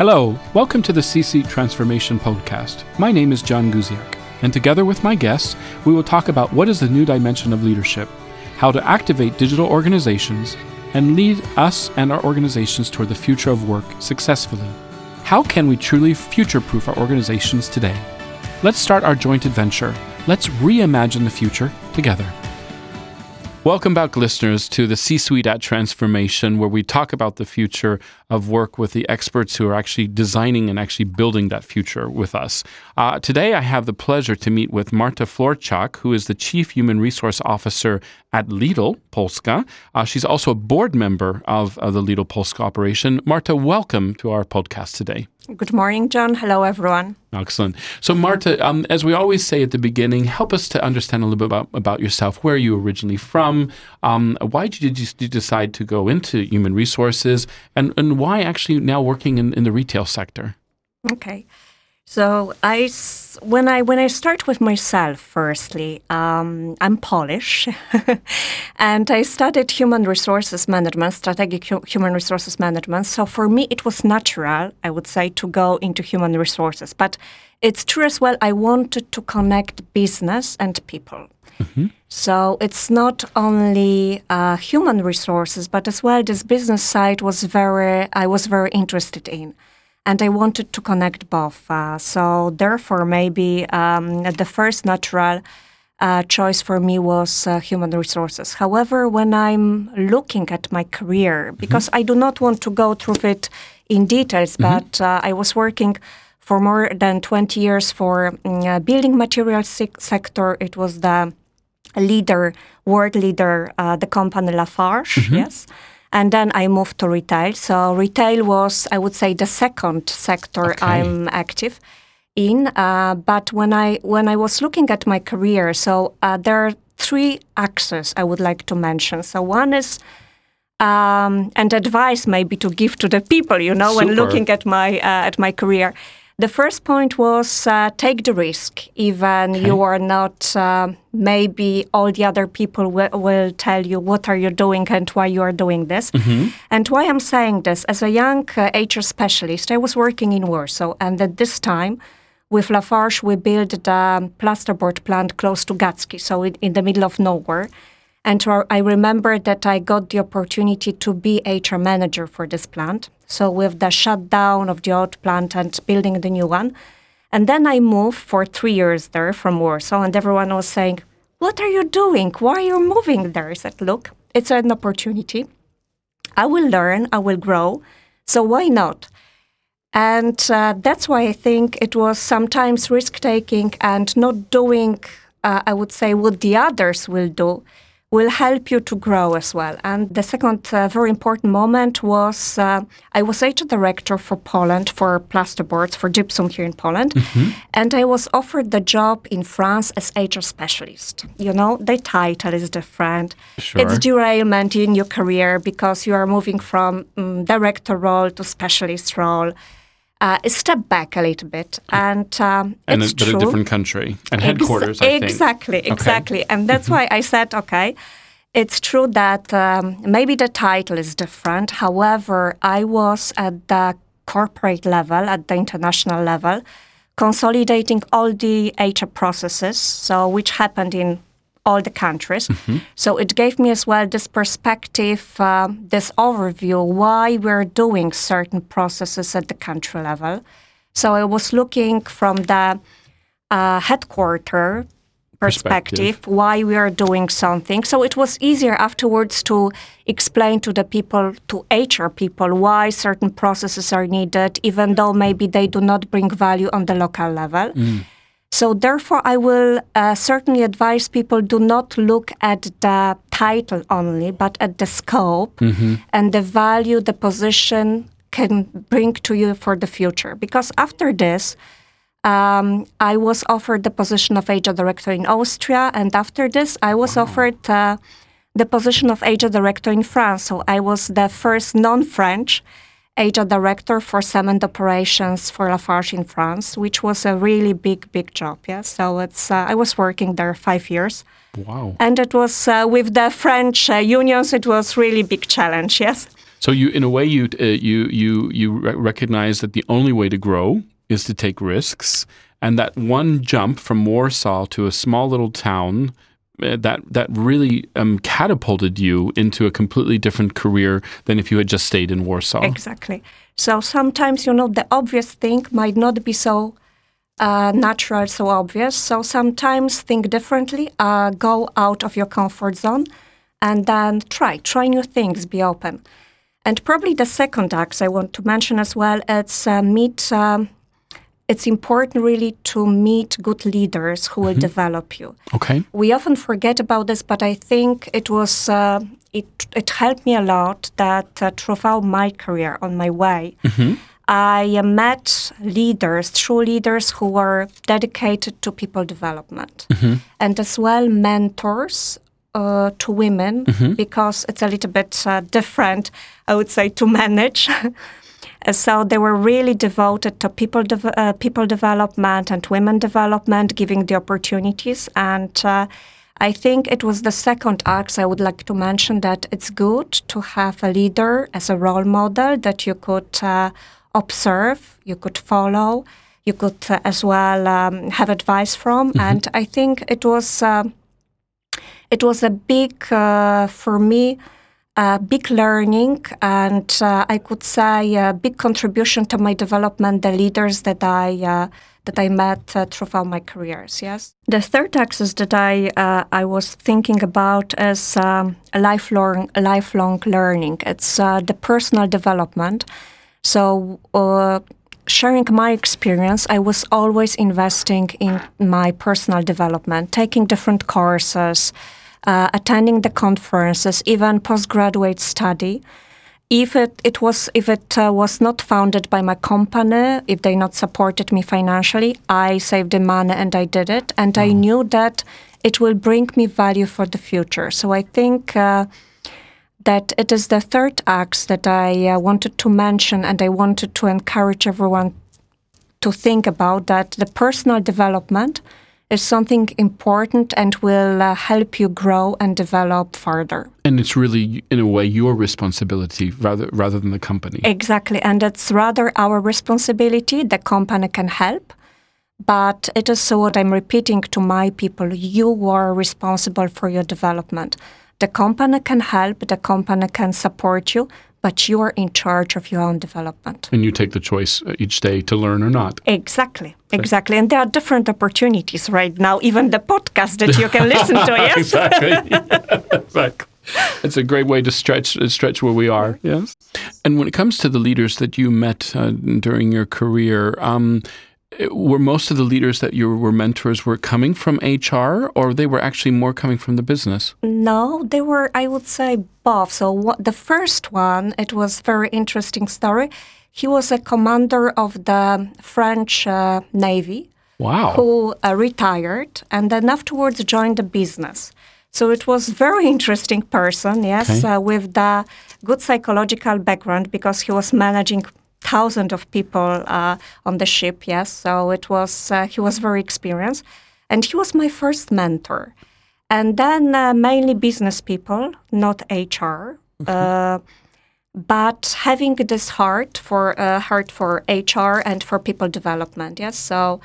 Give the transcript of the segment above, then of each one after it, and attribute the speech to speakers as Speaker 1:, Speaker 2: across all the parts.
Speaker 1: Hello, welcome to the C-Suite Transformation Podcast. My name is John Guziak, and together with my guests, we will talk about what is the new dimension of leadership, how to activate digital organizations, and lead us and our organizations toward the future of work successfully. How can we truly future proof our organizations today? Let's start our joint adventure. Let's reimagine the future together. Welcome back, listeners, to the C Suite at Transformation, where we talk about the future of work with the experts who are actually designing and actually building that future with us. Uh, today, I have the pleasure to meet with Marta Florczak, who is the Chief Human Resource Officer at Lidl Polska. Uh, she's also a board member of, of the Lidl Polska operation. Marta, welcome to our podcast today.
Speaker 2: Good morning, John. Hello, everyone.
Speaker 1: Excellent. So, Marta, um, as we always say at the beginning, help us to understand a little bit about, about yourself. Where are you originally from? Um, why did you, you, decide to go into human resources? And, and why actually now working in, in the retail sector?
Speaker 2: Okay. So I, when I when I start with myself, firstly, um, I'm Polish, and I studied human resources management, strategic human resources management. So for me, it was natural, I would say, to go into human resources. But it's true as well. I wanted to connect business and people. Mm-hmm. So it's not only uh, human resources, but as well this business side was very I was very interested in and I wanted to connect both. Uh, so therefore, maybe um, the first natural uh, choice for me was uh, human resources. However, when I'm looking at my career, mm-hmm. because mm-hmm. I do not want to go through it in details, mm-hmm. but uh, I was working for more than 20 years for mm, building materials se- sector. It was the leader, world leader, uh, the company Lafarge, mm-hmm. yes. And then I moved to retail. So retail was, I would say, the second sector okay. I'm active in. Uh, but when I when I was looking at my career, so uh, there are three axes I would like to mention. So one is um, and advice maybe to give to the people, you know,
Speaker 1: Super.
Speaker 2: when looking at my uh, at my career. The first point was uh, take the risk, even okay. you are not. Uh, maybe all the other people will, will, tell you what are you doing and why you are doing this. Mm-hmm. And why I'm saying this as a young uh, HR specialist, I was working in Warsaw, and at this time. With Lafarge, we built the plasterboard plant close to Gacki, so in, in the middle of nowhere. And I remember that I got the opportunity to be HR manager for this plant. So with the shutdown of the old plant and building the new one. And then I moved for three years there from Warsaw, and everyone was saying, What are you doing? Why are you moving there? I said, Look, it's an opportunity. I will learn, I will grow. So why not? And uh, that's why I think it was sometimes risk taking and not doing, uh, I would say, what the others will do will help you to grow as well. And the second uh, very important moment was uh, I was HR director for Poland for plasterboards for gypsum here in Poland, mm-hmm. and I was offered the job in France as HR specialist. You know, the title is different.
Speaker 1: Sure.
Speaker 2: It's derailment in your career because you are moving from um, director role to specialist role uh, step back a little bit, and um,
Speaker 1: and
Speaker 2: it's
Speaker 1: a, a different country and headquarters. Ex-
Speaker 2: exactly, exactly, and that's why I said okay. It's true that um, maybe the title is different. However, I was at the corporate level, at the international level, consolidating all the HR processes, so which happened in all the countries. Mm-hmm. So it gave me as well this perspective, uh, this overview why we're doing certain processes at the country level. So I was looking from the uh, headquarter perspective, perspective, why we are doing something. So it was easier afterwards to explain to the people, to HR people, why certain processes are needed, even though maybe they do not bring value on the local level. Mm. So, therefore, I will uh, certainly advise people do not look at the title only, but at the scope mm-hmm. and the value the position can bring to you for the future. Because after this, um, I was offered the position of HR director in Austria, and after this, I was wow. offered uh, the position of HR director in France. So I was the first non-French HR director for cement operations for Lafarge in France, which was a really big, big job. Yeah, so it's uh, I was working there five years.
Speaker 1: Wow!
Speaker 2: And it was uh, with the French uh, unions. It was really big challenge. Yes.
Speaker 1: So you, in a way, you uh, you you you re- recognize that the only way to grow is to take risks, and that one jump from Warsaw to a small little town. Uh, That that really um, catapulted you into a completely different career than if you had just stayed in Warsaw.
Speaker 2: Exactly. So sometimes, you know, the obvious thing might not be so uh, natural, so obvious. So sometimes think differently, uh, go out of your comfort zone, and then try, try new things, be open. And probably the second act I want to mention as well, it's uh, meet. Um, it's important really to meet good leaders who will develop you.
Speaker 1: Okay.
Speaker 2: We often forget about this, but I think it was uh, it it helped me a lot that uh, throughout my career on my way, I uh, met leaders, true leaders who were dedicated to people development, and as well mentors. Uh, to women because it's a little bit uh, different, I would say, to manage. Uh, So they were really devoted to people dev- uh, people development and women development, giving the opportunities. And uh, I think it was the second act I would like to mention that it's good to have a leader as a role model that you could uh, observe, you could follow, you could uh, as well um, have advice from. And I think it was uh, it was a big uh, for me a big learning and uh, I could say a big contribution to my development. The leaders that I uh, that I met uh, throughout my careers. Yes. The third axis that I uh, I was thinking about is um, lifelong lifelong learning. It's uh, the personal development. So. Sharing my experience, I was always investing in my personal development, taking different courses, uh, attending the conferences, even postgraduate study. If it, it was if it uh, was not founded by my company, if they not supported me financially, I saved the money and I did it, and I knew that it will bring me value for the future. So I think. Uh, that it is the third act that I uh, wanted to mention, and I wanted to encourage everyone to think about that the personal development is something important and will uh, help you grow and develop further.
Speaker 1: And it's really, in a way, your responsibility rather rather than the company.
Speaker 2: Exactly, and it's rather our responsibility. The company can help, but it is so what I'm repeating to my people you are responsible for your development. The company can help, the company can support you, but you are in charge of your own development.
Speaker 1: And you take the choice uh, each day to learn or not.
Speaker 2: Exactly, exactly. And there are different opportunities right now, even the podcast that you can listen to, yes?
Speaker 1: exactly. exactly. It's a great way to stretch uh, stretch where we are. Yes. And when it comes to the leaders that you met uh, during your career, um, were most of the leaders that you were mentors were coming from HR, or they were actually more coming from the business?
Speaker 2: No, they were, I would say, both. So what, the first one, it was very interesting story. He was a commander of the French uh, Navy
Speaker 1: Wow.
Speaker 2: who uh, retired and then afterwards joined the business. So it was very interesting person, yes,
Speaker 1: Okay.
Speaker 2: uh, with the good psychological background because he was managing thousands of people uh, on the ship, yes. So it was uh, he was very experienced, and he was my first mentor. And then uh, mainly business people, not HR. Uh, but having this heart for uh, heart for HR and for people development, yes. So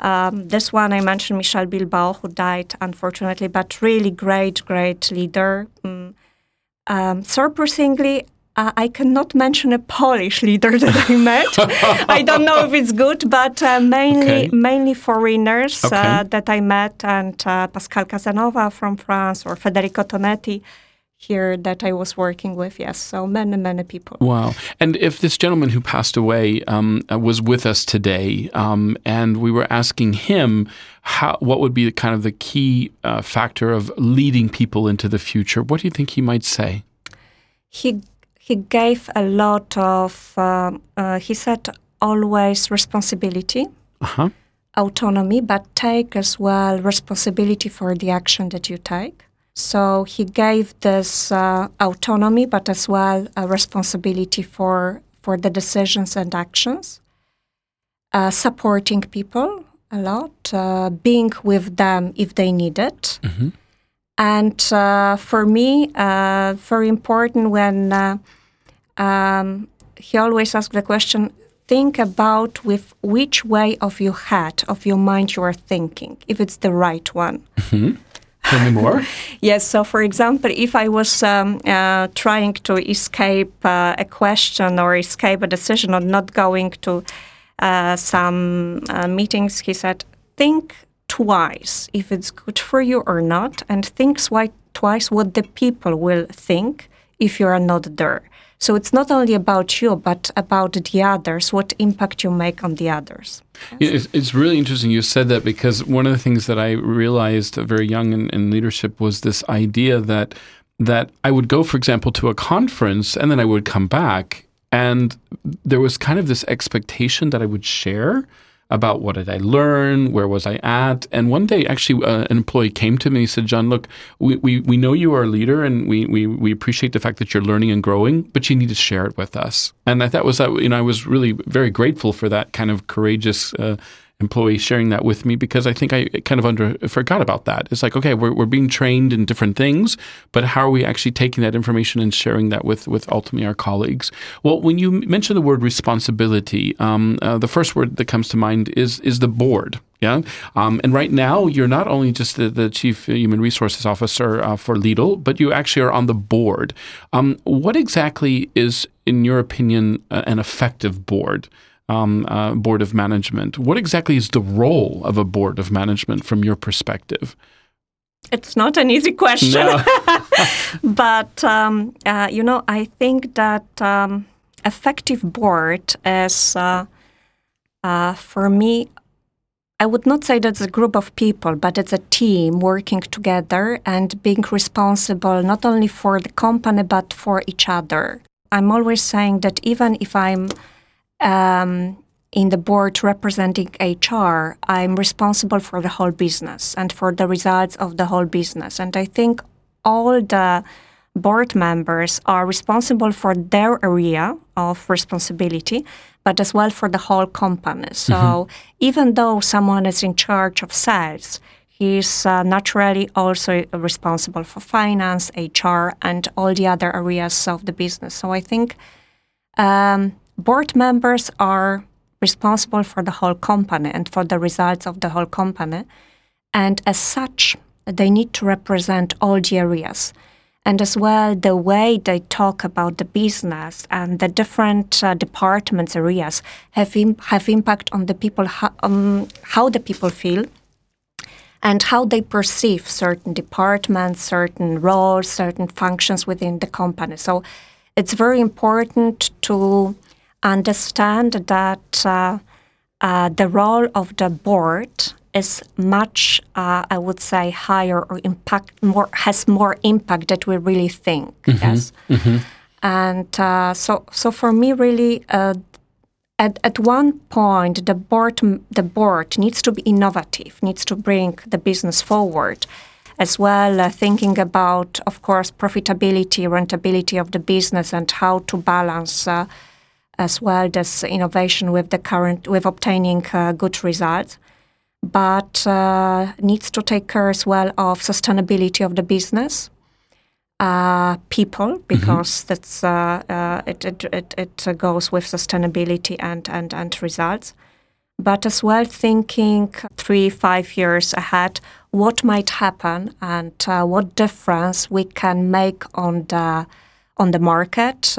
Speaker 2: um, this one I mentioned Michel Bilbao, who died unfortunately, but really great, great leader. Mm. Um, surprisingly, uh, I cannot mention a Polish leader that I met. I don't know if it's good, but uh, mainly
Speaker 1: Okay.
Speaker 2: mainly foreigners
Speaker 1: Okay.
Speaker 2: uh, that I met, and uh, Pascal Casanova from France or Federico Tonetti here that I was working with. Yes, so many many people.
Speaker 1: Wow. And if this gentleman who passed away um, uh, was with us today, um, and we were asking him how, what would be the, kind of the key uh, factor of leading people into the future, what do you think he might say?
Speaker 2: he he gave a lot of um, uh, he said always responsibility
Speaker 1: Uh huh.
Speaker 2: autonomy but take as well responsibility for the action that you take. So he gave this uh, autonomy but as well a responsibility for for the decisions and actions. Uh, supporting people a lot uh, being with them if they need it. And uh, for me, uh, very important when uh, um, he always asked the question think about with which way of your head, of your mind you are thinking, if it's the right one.
Speaker 1: Mm-hmm. Tell me more.
Speaker 2: yes. So, for example, if I was um, uh, trying to escape uh, a question or escape a decision or not going to uh, some uh, meetings, he said, think twice if it's good for you or not, and think twice what the people will think if you are not there. So it's not only about you, but about the others, what impact you make on the others.
Speaker 1: Yes. It's really interesting you said that because one of the things that I realized very young in, in leadership was this idea that that I would go, for example, to a conference and then I would come back and there was kind of this expectation that I would share about what did I learn, where was I at. And one day, actually, uh, an employee came to me and said, John, look, we, we, we know you are a leader and we, we, we appreciate the fact that you're learning and growing, but you need to share it with us. And I thought was that, you know, I was really very grateful for that kind of courageous uh, employee sharing that with me because I think I kind of under forgot about that. It's like, okay, we're, we're being trained in different things, but how are we actually taking that information and sharing that with, with ultimately our colleagues? Well, when you mention the word responsibility, um, uh, the first word that comes to mind is is the board. Yeah. Um, and right now, you're not only just the, the Chief Human Resources Officer uh, for Lidl, but you actually are on the board. Um, what exactly is, in your opinion, uh, an effective board? Um, uh, board of management. What exactly is the role of a board of management from your perspective?
Speaker 2: It's not an easy question. No. but, um, uh, you know, I think that um, effective board is, uh, uh, for me, I would not say that's a group of people, but it's a team working together and being responsible not only for the company, but for each other. I'm always saying that even if I'm um, in the board representing HR, I'm responsible for the whole business and for the results of the whole business. And I think all the board members are responsible for their area of responsibility, but as well for the whole company. So mm-hmm. even though someone is in charge of sales, he's uh, naturally also responsible for finance, HR, and all the other areas of the business. So I think um, board members are responsible for the whole company and for the results of the whole company. And as such, they need to represent all the areas. And as well, the way they talk about the business and the different uh, departments, areas have, Im- have impact on the people, ho- um, how the people feel and how they perceive certain departments, certain roles, certain functions within the company. So it's very important to understand that uh, uh, the role of the board is much, uh, I would say, higher or impact more has more impact that we really think. Mm-hmm. Yes, mm-hmm. and uh, so so for me, really, uh, at at one point, the board the board needs to be innovative, needs to bring the business forward. As well, uh, thinking about, of course, profitability, rentability of the business, and how to balance as well as innovation with the current with obtaining uh, good results but uh, needs to take care as well of sustainability of the business uh, people mm-hmm. because mm-hmm. that's uh, uh, it, it, it, it, goes with sustainability and, and, and results but as well thinking three five years ahead what might happen and uh, what difference we can make on the on the market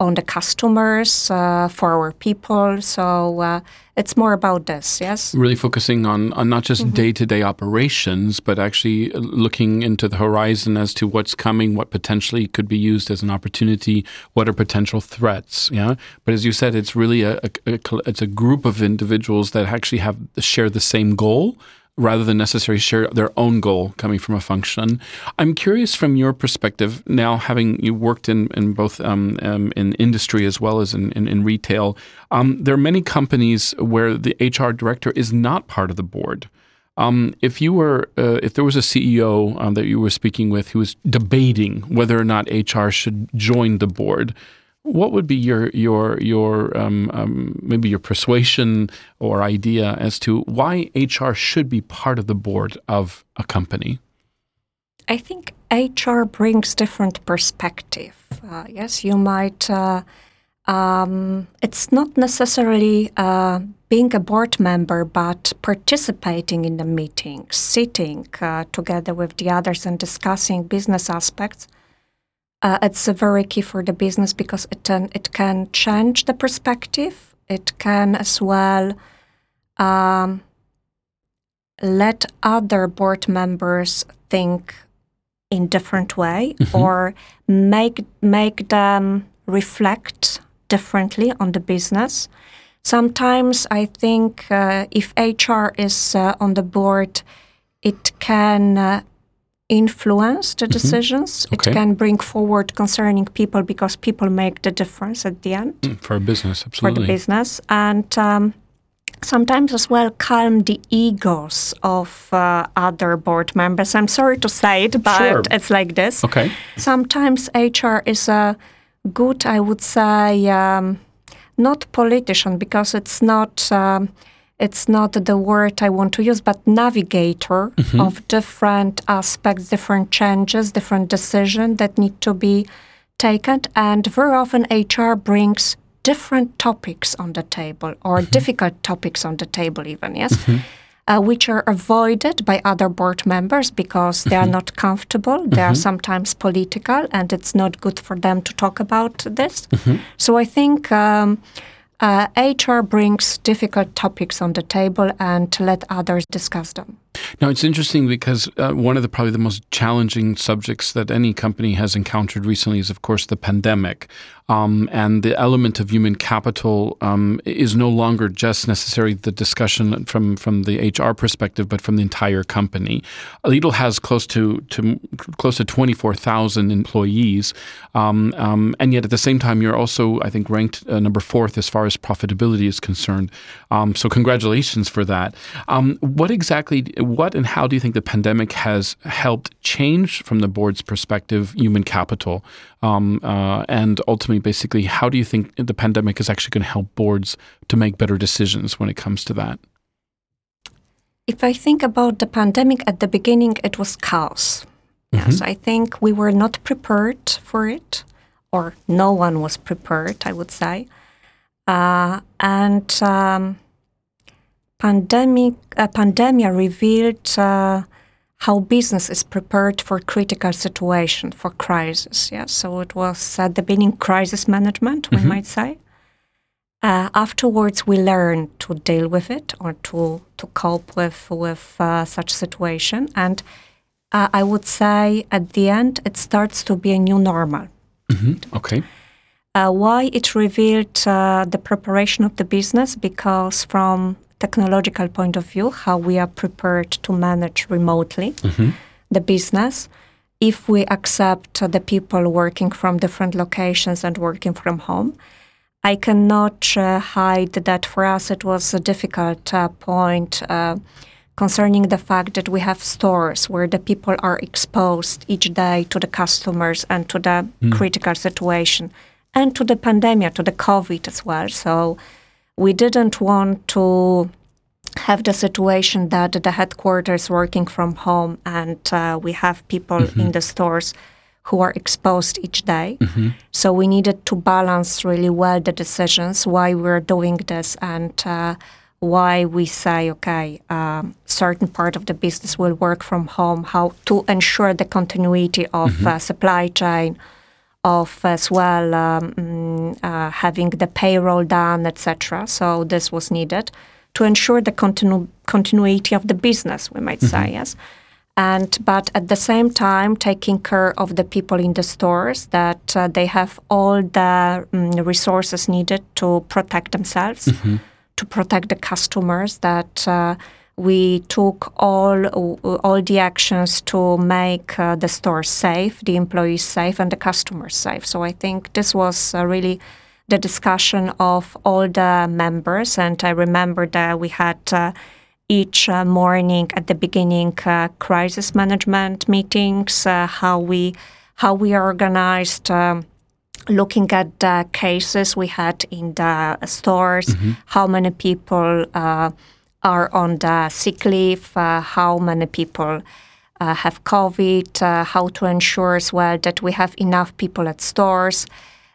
Speaker 2: on the customers uh, for our people. So uh, it's more about this, yes.
Speaker 1: Really focusing on, on not just day to day operations, but actually looking into the horizon as to what's coming, what potentially could be used as an opportunity, what are potential threats. Yeah, but as you said, it's really a, a, a it's a group of individuals that actually have share the same goal rather than necessarily share their own goal coming from a function. I'm curious from your perspective, now having you worked in, in both um, um, in industry as well as in, in, in retail, um, there are many companies where the HR director is not part of the board. Um, if you were, uh, if there was a CEO um, that you were speaking with who was debating whether or not HR should join the board, what would be your your your um, um, maybe your persuasion or idea as to why HR should be part of the board of a company?
Speaker 2: I think HR brings different perspective. Uh, yes, you might. Uh, um, it's not necessarily uh, being a board member, but participating in the meetings, sitting uh, together with the others and discussing business aspects. Uh, it's very key for the business because it can, it can change the perspective. It can as well um, let other board members think in different way mm-hmm. or make make them reflect differently on the business. Sometimes I think uh, if HR is uh, on the board, it can uh, influence the mm-hmm. decisions. Okay. It can bring forward concerning people because people make the difference at the end.
Speaker 1: Mm, for a business, absolutely.
Speaker 2: For the business. And um, sometimes as well calm the egos of uh, other board members. I'm sorry to say it, but sure. it's like this.
Speaker 1: Okay.
Speaker 2: Sometimes HR is a good, I would say, um, not politician because it's not. Um, it's not the word I want to use, but navigator mm-hmm. of different aspects, different changes, different decisions that need to be taken. And very often HR brings different topics on the table or mm-hmm. difficult topics on the table, even, yes, mm-hmm. uh, which are avoided by other board members because they are mm-hmm. not comfortable. They are mm-hmm. sometimes political and it's not good for them to talk about this. Mm-hmm. So I think. Um, uh, HR brings difficult topics on the table and let others discuss them.
Speaker 1: Now, it's interesting because uh, one of the probably the most challenging subjects that any company has encountered recently is, of course, the pandemic. Um, and the element of human capital um, is no longer just necessarily the discussion from, from the HR perspective, but from the entire company. Lidl has close to, to close to 24,000 employees. Um, um, and yet at the same time, you're also, I think, ranked uh, number fourth as far as profitability is concerned. Um, so congratulations for that. Um, what exactly what and how do you think the pandemic has helped change, from the board's perspective, human capital? Um, uh, and ultimately, basically, how do you think the pandemic is actually going to help boards to make better decisions when it comes to that?
Speaker 2: If I think about the pandemic at the beginning, it was chaos. Mm-hmm. Yes, I think we were not prepared for it, or no one was prepared, I would say. Uh, and um, pandemic uh, pandemia revealed uh, how business is prepared for critical situation for crisis. Yeah, so it was at the beginning crisis management, we mm-hmm. might say. Uh, afterwards, we learn to deal with it or to to cope with with uh, such situation, and uh, I would say at the end it starts to be a new normal.
Speaker 1: Mm-hmm. Okay.
Speaker 2: Uh, why it revealed the preparation of the business because from technological point of view, how we are prepared to manage remotely mm-hmm. the business. If we accept the people working from different locations and working from home, I cannot uh, hide that for us it was a difficult uh, point uh, concerning the fact that we have stores where the people are exposed each day to the customers and to the mm. critical situation and to the pandemic, to the COVID as well. So we didn't want to have the situation that the headquarters working from home and uh, we have people mm-hmm. in the stores who are exposed each day. Mm-hmm. So we needed to balance really well the decisions why we're doing this and uh, why we say okay, um, certain part of the business will work from home. How to ensure the continuity of mm-hmm. uh, supply chain, of as well um, mm, uh, having the payroll done, etc. So this was needed to ensure the continu- continuity of the business, we might mm-hmm. say, yes. And but at the same time, taking care of the people in the stores that uh, they have all the um, resources needed to protect themselves, mm-hmm. to protect the customers. That uh, we took all all the actions to make uh, the store safe, the employees safe, and the customers safe. So I think this was uh, really the discussion of all the members. And I remember that we had uh, each uh, morning at the beginning uh, crisis management meetings, uh, how we how we organized. Um, looking at the cases we had in the stores, mm-hmm. how many people uh, are on the sick leave, uh, how many people uh, have COVID, uh, how to ensure as well that we have enough people at stores,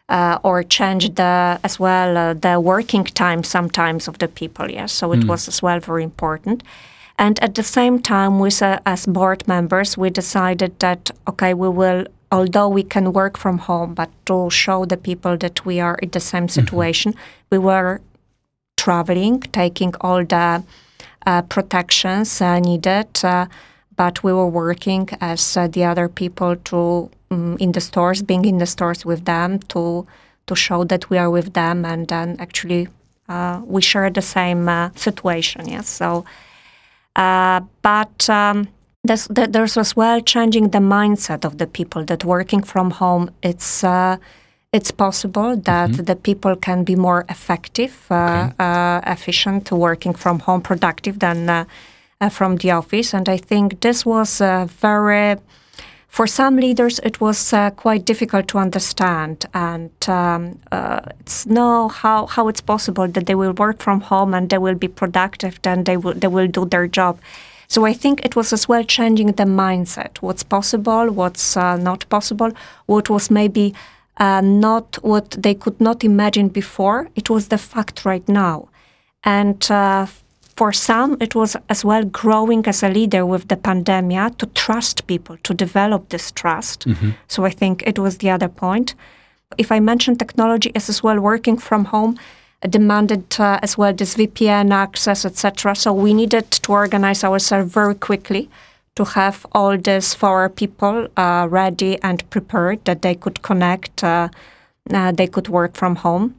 Speaker 2: uh, or change the as well uh, the working time sometimes of the people. Yes, so it mm. was as well very important. And at the same time, we uh, as board members, we decided that okay, we will although we can work from home, but to show the people that we are in the same mm-hmm. situation, mm-hmm. we were traveling, taking all the uh, protections uh, needed, uh, but we were working as uh, the other people to um, in the stores, being in the stores with them to to show that we are with them, and then actually we share the same situation. Yes, so but. Um, there's, there's as well changing the mindset of the people that working from home it's uh, it's possible that mm-hmm. the people can be more effective, uh, okay. uh, efficient, working from home, productive than uh, uh, from the office. And I think this was very, for some leaders, it was uh, quite difficult to understand. And um, it's no how how it's possible that they will work from home and they will be productive, then they will they will do their job. So I think it was as well changing the mindset. What's possible, what's uh, not possible, what was maybe uh, not what they could not imagine before. It was the fact right now. And uh, for some, it was as well growing as a leader with the pandemic to trust people, to develop this trust. Mm-hmm. So I think it was the other point. If I mention technology as as well working from home, demanded uh, as well this VPN access, etc. So we needed to organize ourselves very quickly to have all this for people uh, ready and prepared that they could connect, uh, uh they could work from home.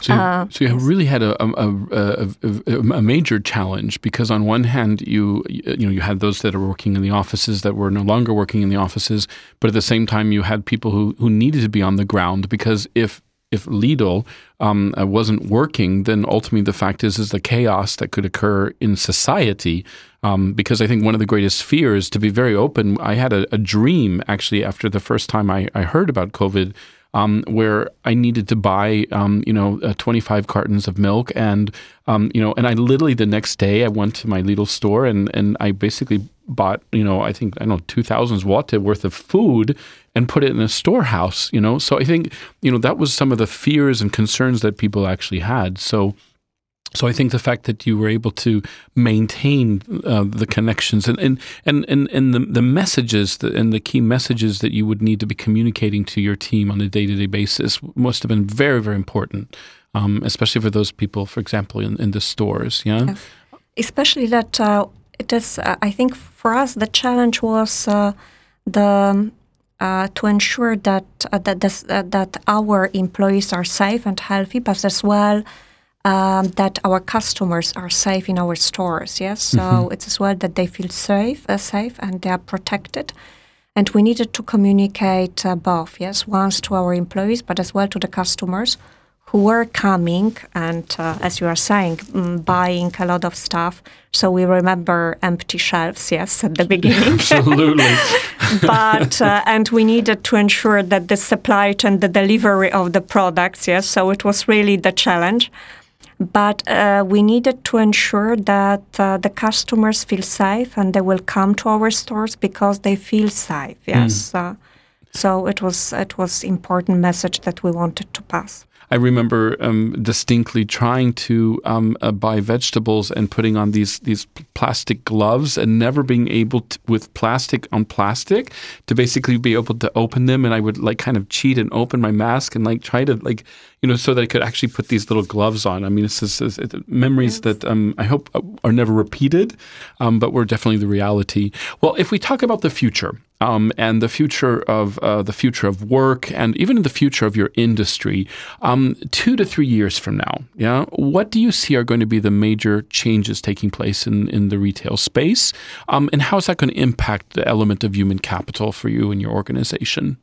Speaker 1: So, you, uh, so you really had a a, a, a, major challenge because on one hand you you know you had those that are working in the offices that were no longer working in the offices, but at the same time you had people who who needed to be on the ground because if if Lidl um, uh, wasn't working, then ultimately the fact is is the chaos that could occur in society. Um, because I think one of the greatest fears, to be very open, I had a, a dream actually after the first time I, I heard about COVID. Um, where I needed to buy, um, you know, uh, 25 cartons of milk, and um, you know, and I literally the next day I went to my Lidl store and and I basically bought, you know, I think I don't know, 2,000 zloty worth of food and put it in a storehouse, you know. So I think, you know, that was some of the fears and concerns that people actually had. So so I think the fact that you were able to maintain uh, the connections and and and and, and the, the messages and the key messages that you would need to be communicating to your team on a day to day basis must have been very very important, um, especially for those people, for example, in, in the stores. Yeah,
Speaker 2: especially that uh, it is. Uh, I think for us the challenge was uh, the uh, to ensure that uh, that this, uh, that our employees are safe and healthy, but as well um, that our customers are safe in our stores. Yes, so mm-hmm. it's as well that they feel safe, uh, safe, and they are protected. And we needed to communicate uh, both. Yes, once to our employees, but as well to the customers who were coming and, uh, as you are saying, um, buying a lot of stuff. So we remember empty shelves, yes, at the beginning.
Speaker 1: Absolutely.
Speaker 2: but uh, and we needed to ensure that the supply chain, the delivery of the products, yes. So it was really the challenge. But uh, we needed to ensure that uh, the customers feel safe and they will come to our stores because they feel safe. Yes. Mm. so it was it was important message that we wanted to pass.
Speaker 1: I remember um, distinctly trying to um, uh, buy vegetables and putting on these these plastic gloves and never being able to, with plastic on plastic to basically be able to open them. And I would like kind of cheat and open my mask and like try to like you know so that I could actually put these little gloves on. I mean, it's, it's, it's memories yes. that um, I hope uh, are never repeated, um, but were definitely the reality. Well, if we talk about the future um, and the future of uh, the future of work, and even the future of your industry, um, two to three years from now, yeah, what do you see are going to be the major changes taking place in, in the retail space, um, and how is that going to impact the element of human capital for you and your organization?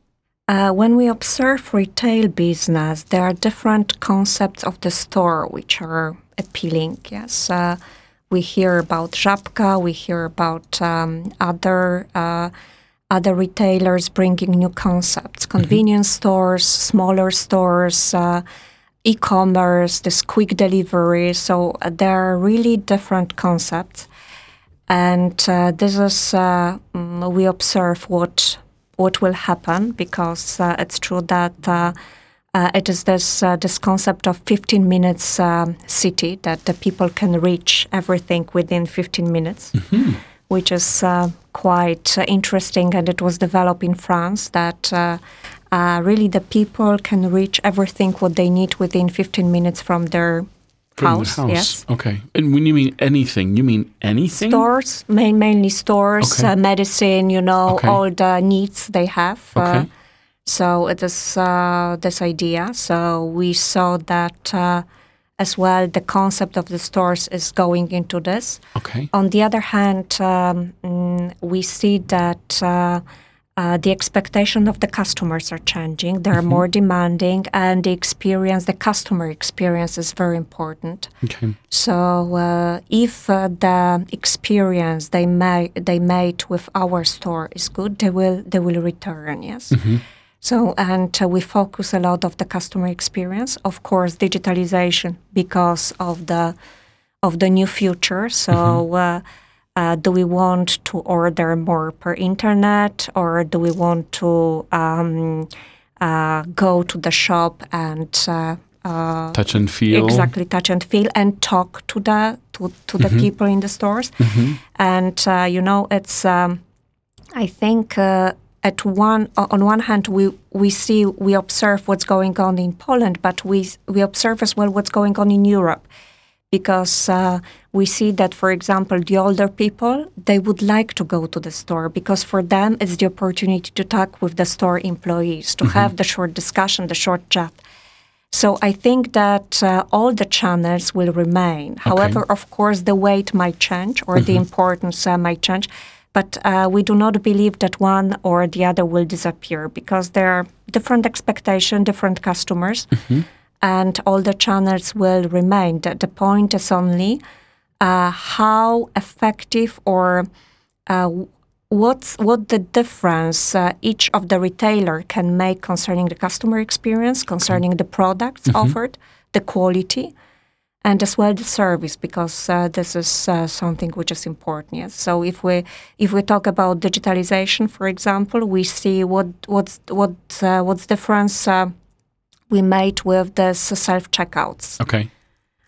Speaker 2: Uh, when we observe retail business, there are different concepts of the store which are appealing. Yes, uh, we hear about Żabka, we hear about um, other uh, other retailers bringing new concepts, mm-hmm. convenience mm-hmm. stores, smaller stores, uh, e-commerce, this quick delivery. So uh, there are really different concepts. and uh, this is uh, mm, we observe what what will happen because uh, it's true that uh, uh, it is this uh, this concept of 15 minutes um, city that the people can reach everything within 15 minutes,
Speaker 1: Mm-hmm.
Speaker 2: Which is uh, quite uh, interesting, and it was developed in France that. Uh, uh, really, the people can reach everything what they need within 15 minutes from their
Speaker 1: From
Speaker 2: house.
Speaker 1: house.
Speaker 2: Yes,
Speaker 1: Okay. And when you mean anything, you mean anything?
Speaker 2: stores, main, mainly stores,
Speaker 1: Okay.
Speaker 2: uh, medicine. You know,
Speaker 1: Okay.
Speaker 2: all the needs they have. Uh,
Speaker 1: Okay.
Speaker 2: so it is uh, this idea. So we saw that uh, as well. The concept of the stores is going into this.
Speaker 1: Okay.
Speaker 2: On the other hand, um, mm, we see that. Uh, uh, the expectation of the customers are changing. They're more demanding, and the experience, the customer experience, is very important.
Speaker 1: Okay.
Speaker 2: So uh, if uh, the experience they made they made with our store is good, they will they will return. Yes. So and uh, we focus a lot of the customer experience. Of course, digitalization because of the of the new future. So. Uh, uh, do we want to order more per internet or do we want to um, uh, go to the shop and uh, uh,
Speaker 1: Touch and feel.
Speaker 2: exactly touch and feel and talk to the to, to the people in the stores and uh, you know it's um, i think uh, at one on one hand we we see we observe what's going on in poland but we we observe as well what's going on in europe. Because uh, we see that for example the older people they would like to go to the store because for them it's the opportunity to talk with the store employees to have the short discussion the short chat. So I think that uh, all the channels will remain. However, of course, the weight might change or the importance uh, might change. But uh, we do not believe that one or the other will disappear because there are different expectations, different customers, and all the channels will remain. The, the point is only uh, how effective or uh, what's what the difference uh, each of the retailer can make concerning the customer experience, concerning the products offered, the quality, and as well the service, because uh, this is uh, something which is important. Yes. So if we if we talk about digitalization, for example, we see what what's what uh, what's difference uh, we made with the self checkouts.
Speaker 1: Okay.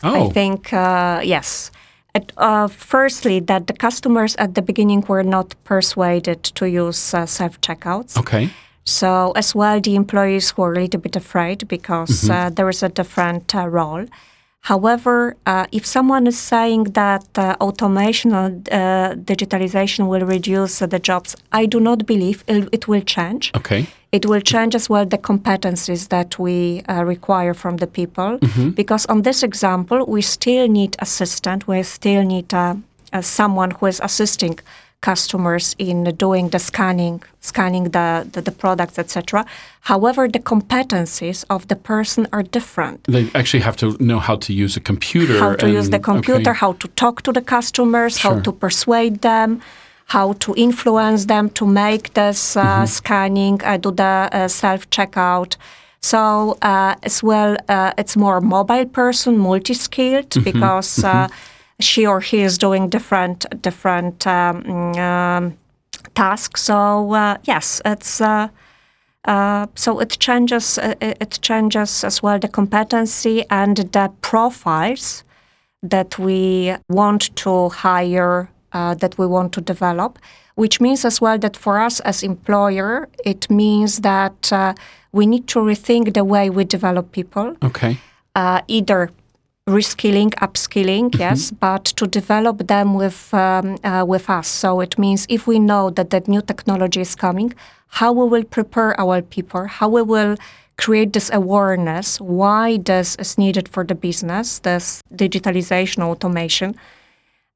Speaker 1: Oh.
Speaker 2: I think uh, yes. At, uh, firstly, that the customers at the beginning were not persuaded to use uh, self checkouts.
Speaker 1: Okay.
Speaker 2: So as well, the employees were a little bit afraid because uh, there is a different uh, role. However, uh, if someone is saying that uh, automation or uh, digitalization will reduce uh, the jobs, I do not believe it, it will change.
Speaker 1: Okay.
Speaker 2: It will change as well the competencies that we uh, require from the people. Because on this example, we still need assistant. We still need uh, uh, someone who is assisting customers in doing the scanning, scanning the, the, the products, etc. However, the competencies of the person are different.
Speaker 1: They actually have to know how to use a computer.
Speaker 2: How to use the computer,
Speaker 1: okay.
Speaker 2: how to talk to the customers, how to persuade them, how to influence them to make this uh,
Speaker 1: Mm-hmm.
Speaker 2: scanning, uh, do the uh, self checkout. So uh, as well, uh, it's more mobile person, multi-skilled,
Speaker 1: Mm-hmm.
Speaker 2: because uh, she or he is doing different different um, um, tasks. So uh, yes, it's. Uh, uh, so it changes. Uh, it it changes as well the competency and the profiles that we want to hire, uh, that we want to develop. Which means as well that for us as employer, it means that uh, we need to rethink the way we develop people
Speaker 1: Okay.
Speaker 2: uh, either reskilling, upskilling, yes, but to develop them with um, uh, with us. So it means if we know that that new technology is coming, how we will prepare our people, how we will create this awareness, why this is needed for the business, this digitalization, automation,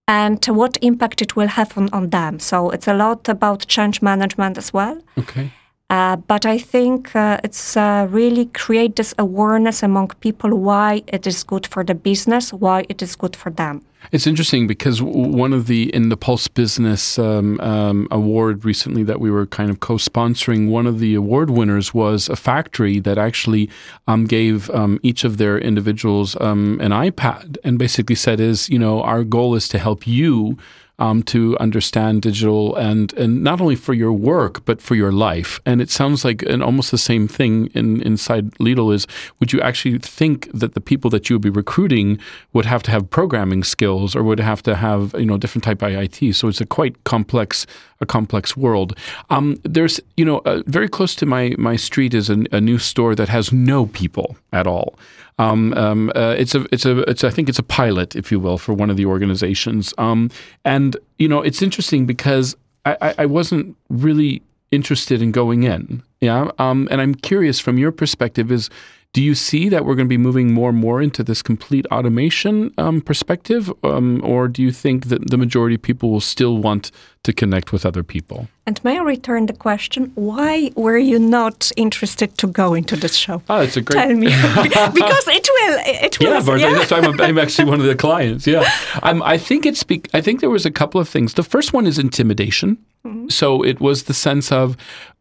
Speaker 2: and what impact it will have on, on them. So it's a lot about change management as well.
Speaker 1: Okay.
Speaker 2: Uh, but I think uh, it's uh, really create this awareness among people why it is good for the business, why it is good for them.
Speaker 1: It's interesting because one of the in the Pulse Business um, um, Award recently that we were kind of co-sponsoring, one of the award winners was a factory that actually um, gave um, each of their individuals um, an iPad and basically said, "Is you know our goal is to help you." Um, to understand digital and and not only for your work but for your life. And it sounds like an almost the same thing in inside Lidl is. Would you actually think that the people that you would be recruiting would have to have programming skills or would have to have you know different type of IT? So it's a quite complex a complex world. Um, there's you know uh, very close to my my street is a, a new store that has no people at all. Um, um, uh, it's a, it's a, it's. I think it's a pilot, if you will, for one of the organizations. Um, and you know, it's interesting because I, I wasn't really interested in going in. Yeah. Um, and I'm curious from your perspective is do you see that we're going to be moving more and more into this complete automation um, perspective, um, or do you think that the majority of people will still want to connect with other people?
Speaker 2: And may I return the question? Why were you not interested to go into this show?
Speaker 1: Oh, it's a great.
Speaker 2: Tell me, because it will. It will.
Speaker 1: Yeah, Marta, yeah. I'm, I'm, actually one of the clients. Yeah, um, I think it's. I think there was a couple of things. The first one is intimidation. Mm-hmm. So it was the sense of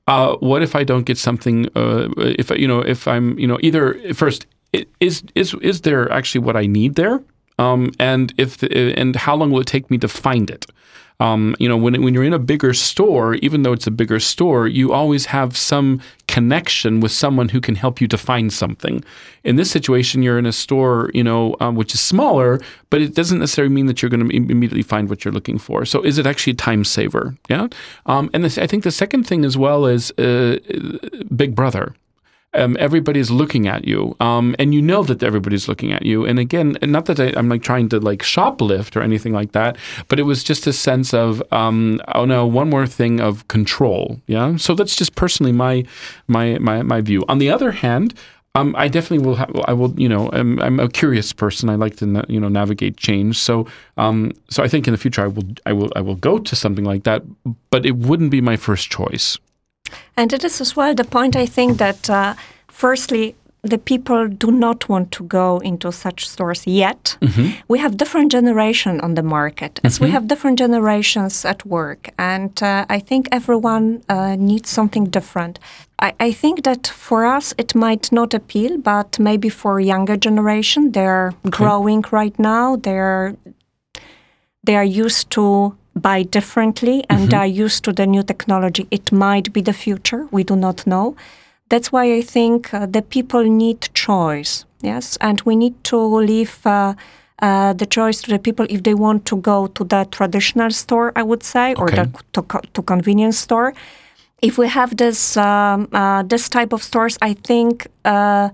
Speaker 1: uh, what if I don't get something? Uh, if you know, if I'm, you know, either first is is is there actually what I need there, um, and if and how long will it take me to find it? Um, you know, when when you're in a bigger store, even though it's a bigger store, you always have some connection with someone who can help you to find something. In this situation, you're in a store, you know, um, which is smaller, but it doesn't necessarily mean that you're going to immediately find what you're looking for. So, is it actually a time saver? Yeah. Um, and this, I think the second thing as well is uh, Big Brother um, everybody's looking at you, um, and you know that everybody's looking at you. And again, not that I, am like trying to like shoplift or anything like that, but it was just a sense of um, oh no, one more thing of control. Yeah, so that's just personally my my my my view. On the other hand. Um, I definitely will. Have I will. You know, I'm, I'm, a curious person. I like to, you know, navigate change. So, um, so I think in the future I will. I will. I will go to something like that. But it wouldn't be my first choice.
Speaker 2: And it is as well the point I think that, uh, firstly, the people do not want to go into such stores yet. Mm-hmm. We have different generation on the market, as mm-hmm. we have different generations at work, and uh, I think everyone uh, needs something different. I, I, think that for us it might not appeal, but maybe for younger generation, they're okay. growing right now. They're they are used to buy differently and mm-hmm. are used to the new technology. It might be the future. We do not know. That's why I think uh, the people need choice. Yes, and we need to leave uh, uh, the choice to the people if they want to go to the traditional store, I would say, or the to, to convenience store. If we have this um, uh, this type of stores, I think. Uh,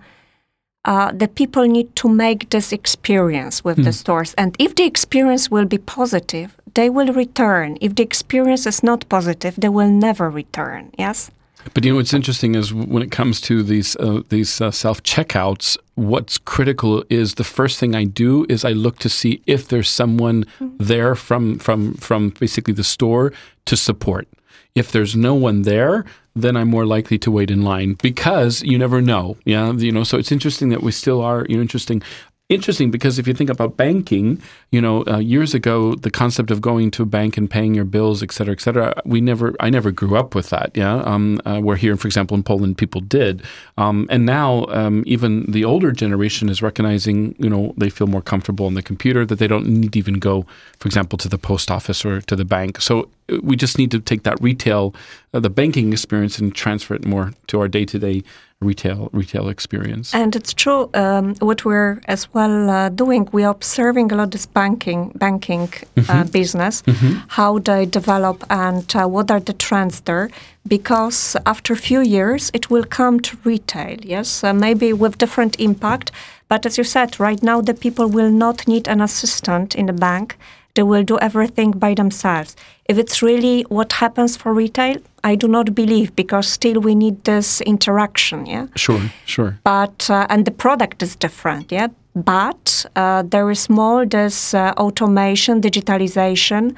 Speaker 2: uh, the people need to make this experience with mm. the hmm. stores. And if the experience will be positive, they will return. If the experience is not positive, they will never return. Yes.
Speaker 1: But you know what's interesting is when it comes to these uh, these uh, self checkouts, what's critical is the first thing I do is I look to see if there's someone mm-hmm. there from from from basically the store to support. If there's no one there, then I'm more likely to wait in line because you never know. Yeah, you know. So it's interesting that we still are. You know, interesting interesting because if you think about banking, you know, uh, years ago, the concept of going to a bank and paying your bills, et cetera, et cetera, we never, I never grew up with that. Yeah. Um, uh, where here, for example, in Poland, people did. Um, and now, um, even the older generation is recognizing, you know, they feel more comfortable on the computer that they don't need to even go, for example, to the post office or to the bank. So uh, we just need to take that retail, uh, the banking experience and transfer it more to our day to day retail retail experience.
Speaker 2: And it's true. Um, what we're as well uh, doing, we are observing a lot this banking banking uh, mm-hmm. uh, business, mm-hmm. how they develop and uh, what are the trends there. Because after a few years, it will come to retail. Yes, uh, maybe with different impact. But as you said, right now the people will not need an assistant in the bank they will do everything by themselves. If it's really what happens for retail, I do not believe because still we need this interaction. Yeah.
Speaker 1: Sure. Sure.
Speaker 2: But uh, and the product is different. Yeah. But uh, there is more this uh, automation, digitalization,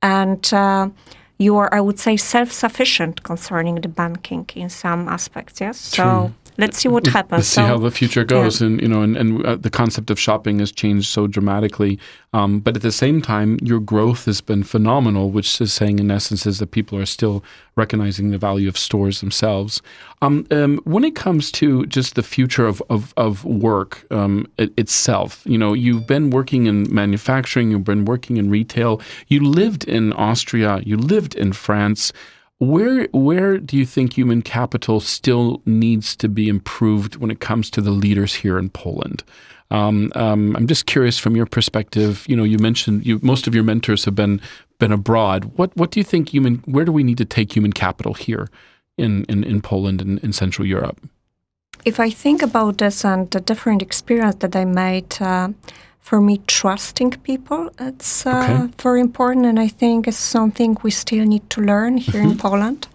Speaker 2: and uh, you are, I would say, self-sufficient concerning the banking in some aspects. Yes.
Speaker 1: True.
Speaker 2: Let's see what happens.
Speaker 1: Let's see so, how the future goes, yeah. and you know, and, and uh, the concept of shopping has changed so dramatically. Um, but at the same time, your growth has been phenomenal, which is saying, in essence, is that people are still recognizing the value of stores themselves. Um, um, when it comes to just the future of of, of work um, it, itself, you know, you've been working in manufacturing, you've been working in retail, you lived in Austria, you lived in France. Where where do you think human capital still needs to be improved when it comes to the leaders here in Poland? Um, um, I'm just curious from your perspective. You know, you mentioned you, most of your mentors have been been abroad. What what do you think human? Where do we need to take human capital here in in, in Poland and in Central Europe?
Speaker 2: If I think about this and the different experience that I made. Uh, for me, trusting people, it's uh, okay. very important. And I think it's something we still need to learn here in mm-hmm. Poland.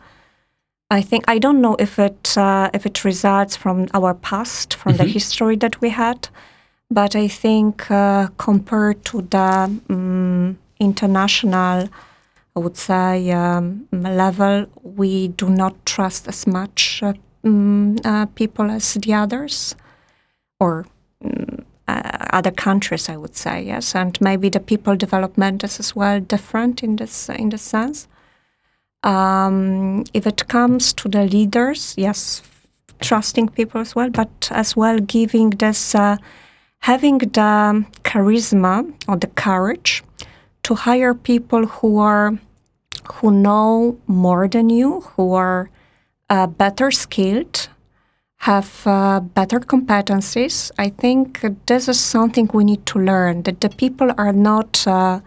Speaker 2: I think I don't know if it uh, if it results from our past, from mm-hmm. the history that we had, but I think uh, compared to the um, international, I would say um, level, we do not trust as much um, people as the others, or mm, uh, other countries, I would say, yes, and maybe the people development is as well different in this in this sense. Um, if it comes to the leaders, yes, trusting people as well, but as well giving this, uh, having the charisma or the courage to hire people who are who know more than you, who are uh, better skilled, have uh, better competencies. I think this is something we need to learn that the people are not uh,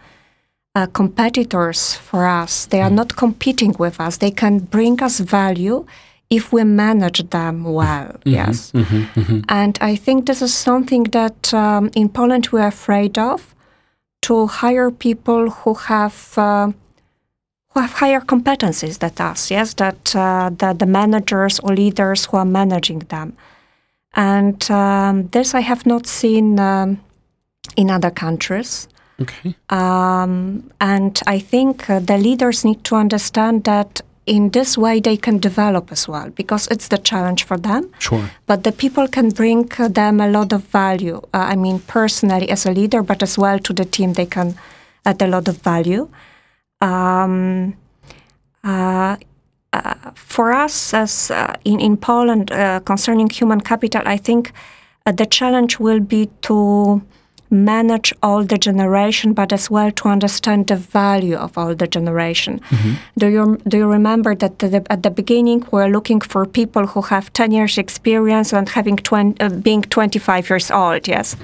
Speaker 2: uh, competitors for us, they are mm. not competing with us. They can bring us value if we manage them well. Mm-hmm, yes. Mm-hmm, mm-hmm. And I think this is something that um, in Poland we're afraid of to hire people who have uh, who have higher competencies than us, yes, that uh, the, the managers or leaders who are managing them. And um, this I have not seen um, in other countries.
Speaker 1: Okay.
Speaker 2: Um, and I think uh, the leaders need to understand that in this way they can develop as well because it's the challenge for them.
Speaker 1: Sure.
Speaker 2: But the people can bring them a lot of value. Uh, I mean, personally as a leader, but as well to the team, they can add a lot of value um, uh, uh, for us as uh, in, in Poland uh, concerning human capital, I think uh, the challenge will be to manage all the generation, but as well to understand the value of all the generation. Mm-hmm. Do you do you remember that the, at the beginning we we're looking for people who have ten years experience and having 20, uh, being twenty five years old? Yes.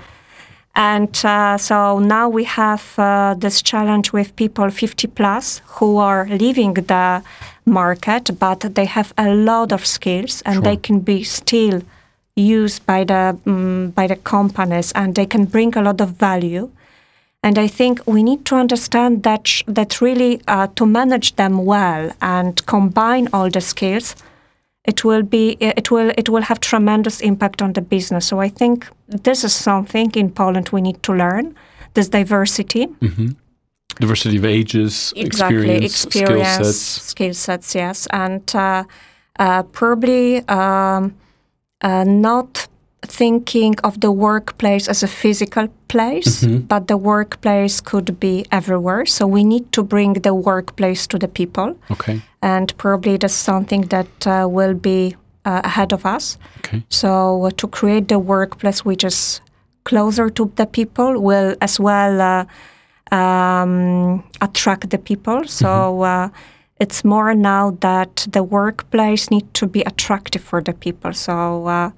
Speaker 2: And uh, so now we have uh, this challenge with people 50 plus who are leaving the market, but they have a lot of skills and sure. they can be still used by the um, by the companies and they can bring a lot of value. And I think we need to understand that that really uh, to manage them well and combine all the skills it will be it will it will have tremendous impact on the business. So I think this is something in Poland we need to learn this diversity.
Speaker 1: Mm-hmm. Diversity of ages,
Speaker 2: exactly.
Speaker 1: experience, experience skill sets.
Speaker 2: Skill sets, yes, and uh, uh, probably um, uh, not thinking of the workplace as a physical place, mm-hmm. but the workplace could be everywhere. So we need to bring the workplace to the people.
Speaker 1: Okay.
Speaker 2: And probably that's something that uh, will be uh, ahead of us.
Speaker 1: Okay.
Speaker 2: So uh, to create the workplace which is closer to the people will as well uh, um, attract the people. So. Mm-hmm. Uh, it's more now that the workplace need to be attractive for the people. So uh,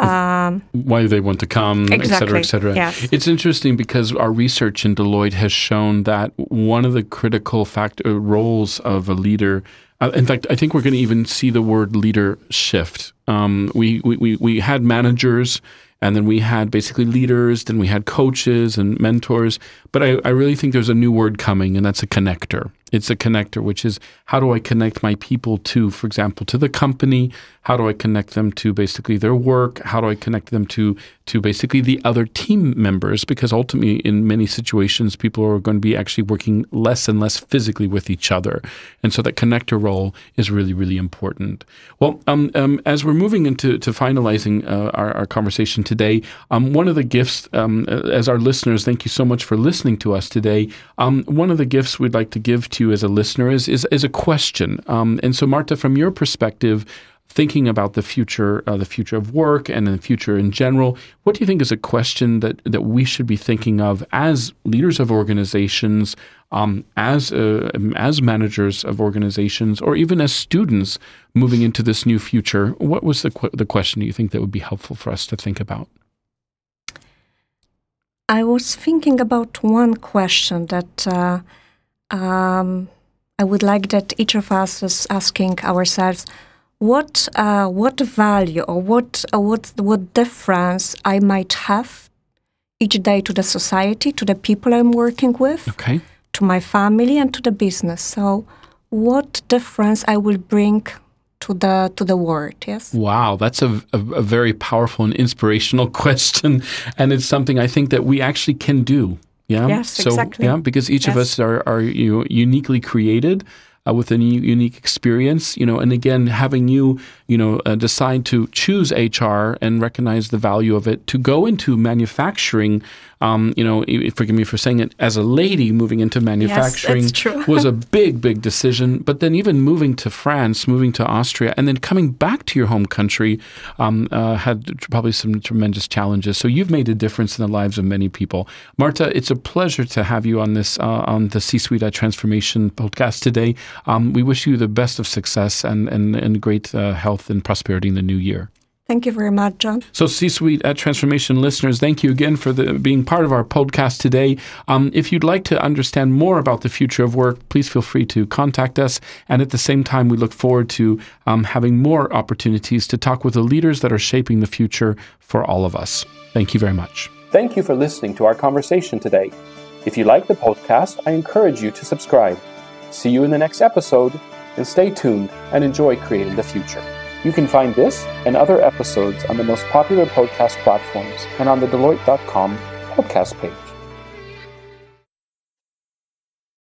Speaker 1: um, why they want to come,
Speaker 2: exactly,
Speaker 1: et cetera, et cetera.
Speaker 2: Yes.
Speaker 1: It's interesting because our research in Deloitte has shown that one of the critical factor uh, roles of a leader. Uh, in fact, I think we're going to even see the word leader shift. Um, we, we, we had managers and then we had basically leaders, then we had coaches and mentors. But I, I really think there's a new word coming, and that's a connector. It's a connector, which is how do I connect my people to, for example, to the company? How do I connect them to basically their work? How do I connect them to to basically the other team members? Because ultimately, in many situations, people are going to be actually working less and less physically with each other, and so that connector role is really, really important. Well, um, um, as we're moving into to finalizing uh, our, our, conversation today, um, one of the gifts, um, as our listeners, thank you so much for listening to us today. Um, one of the gifts we'd like to give to you as a listener is is, is a question. Um, and so, Marta, from your perspective, thinking about the future, uh, the future of work and the future in general, what do you think is a question that that we should be thinking of as leaders of organizations, um, as uh, as managers of organizations, or even as students moving into this new future? What was the qu- the question you think that would be helpful for us to think about?
Speaker 2: I was thinking about one question that. Uh, um, I would like that each of us is asking ourselves, what uh, what value or what uh, what what difference I might have each day to the society, to the people I'm working with,
Speaker 1: okay.
Speaker 2: to my family, and to the business. So, what difference I will bring to the to the world? Yes.
Speaker 1: Wow, that's a, a, a very powerful and inspirational question, and it's something I think that we actually can do. Yeah.
Speaker 2: Yes,
Speaker 1: so,
Speaker 2: exactly.
Speaker 1: Yeah, because each
Speaker 2: yes.
Speaker 1: of us are are you know, uniquely created uh, with a unique experience, you know, and again, having you, you know, uh, decide to choose HR and recognize the value of it to go into manufacturing, um, you know, forgive me for saying it, as a lady moving into manufacturing
Speaker 2: yes,
Speaker 1: was a big, big decision. But then even moving to France, moving to Austria, and then coming back to your home country um, uh, had probably some tremendous challenges. So you've made a difference in the lives of many people. Marta, it's a pleasure to have you on this uh, on the C-Suite Transformation podcast today. Um, we wish you the best of success and, and, and great uh, health and prosperity in the new year.
Speaker 2: Thank you very much, John.
Speaker 1: So, C Suite at Transformation listeners, thank you again for the, being part of our podcast today. Um, if you'd like to understand more about the future of work, please feel free to contact us. And at the same time, we look forward to um, having more opportunities to talk with the leaders that are shaping the future for all of us. Thank you very much. Thank you for listening to our conversation today. If you like the podcast, I encourage you to subscribe. See you in the next episode, and stay tuned and enjoy creating the future. You can find this and other episodes on the most popular podcast platforms and on the Deloitte.com podcast page.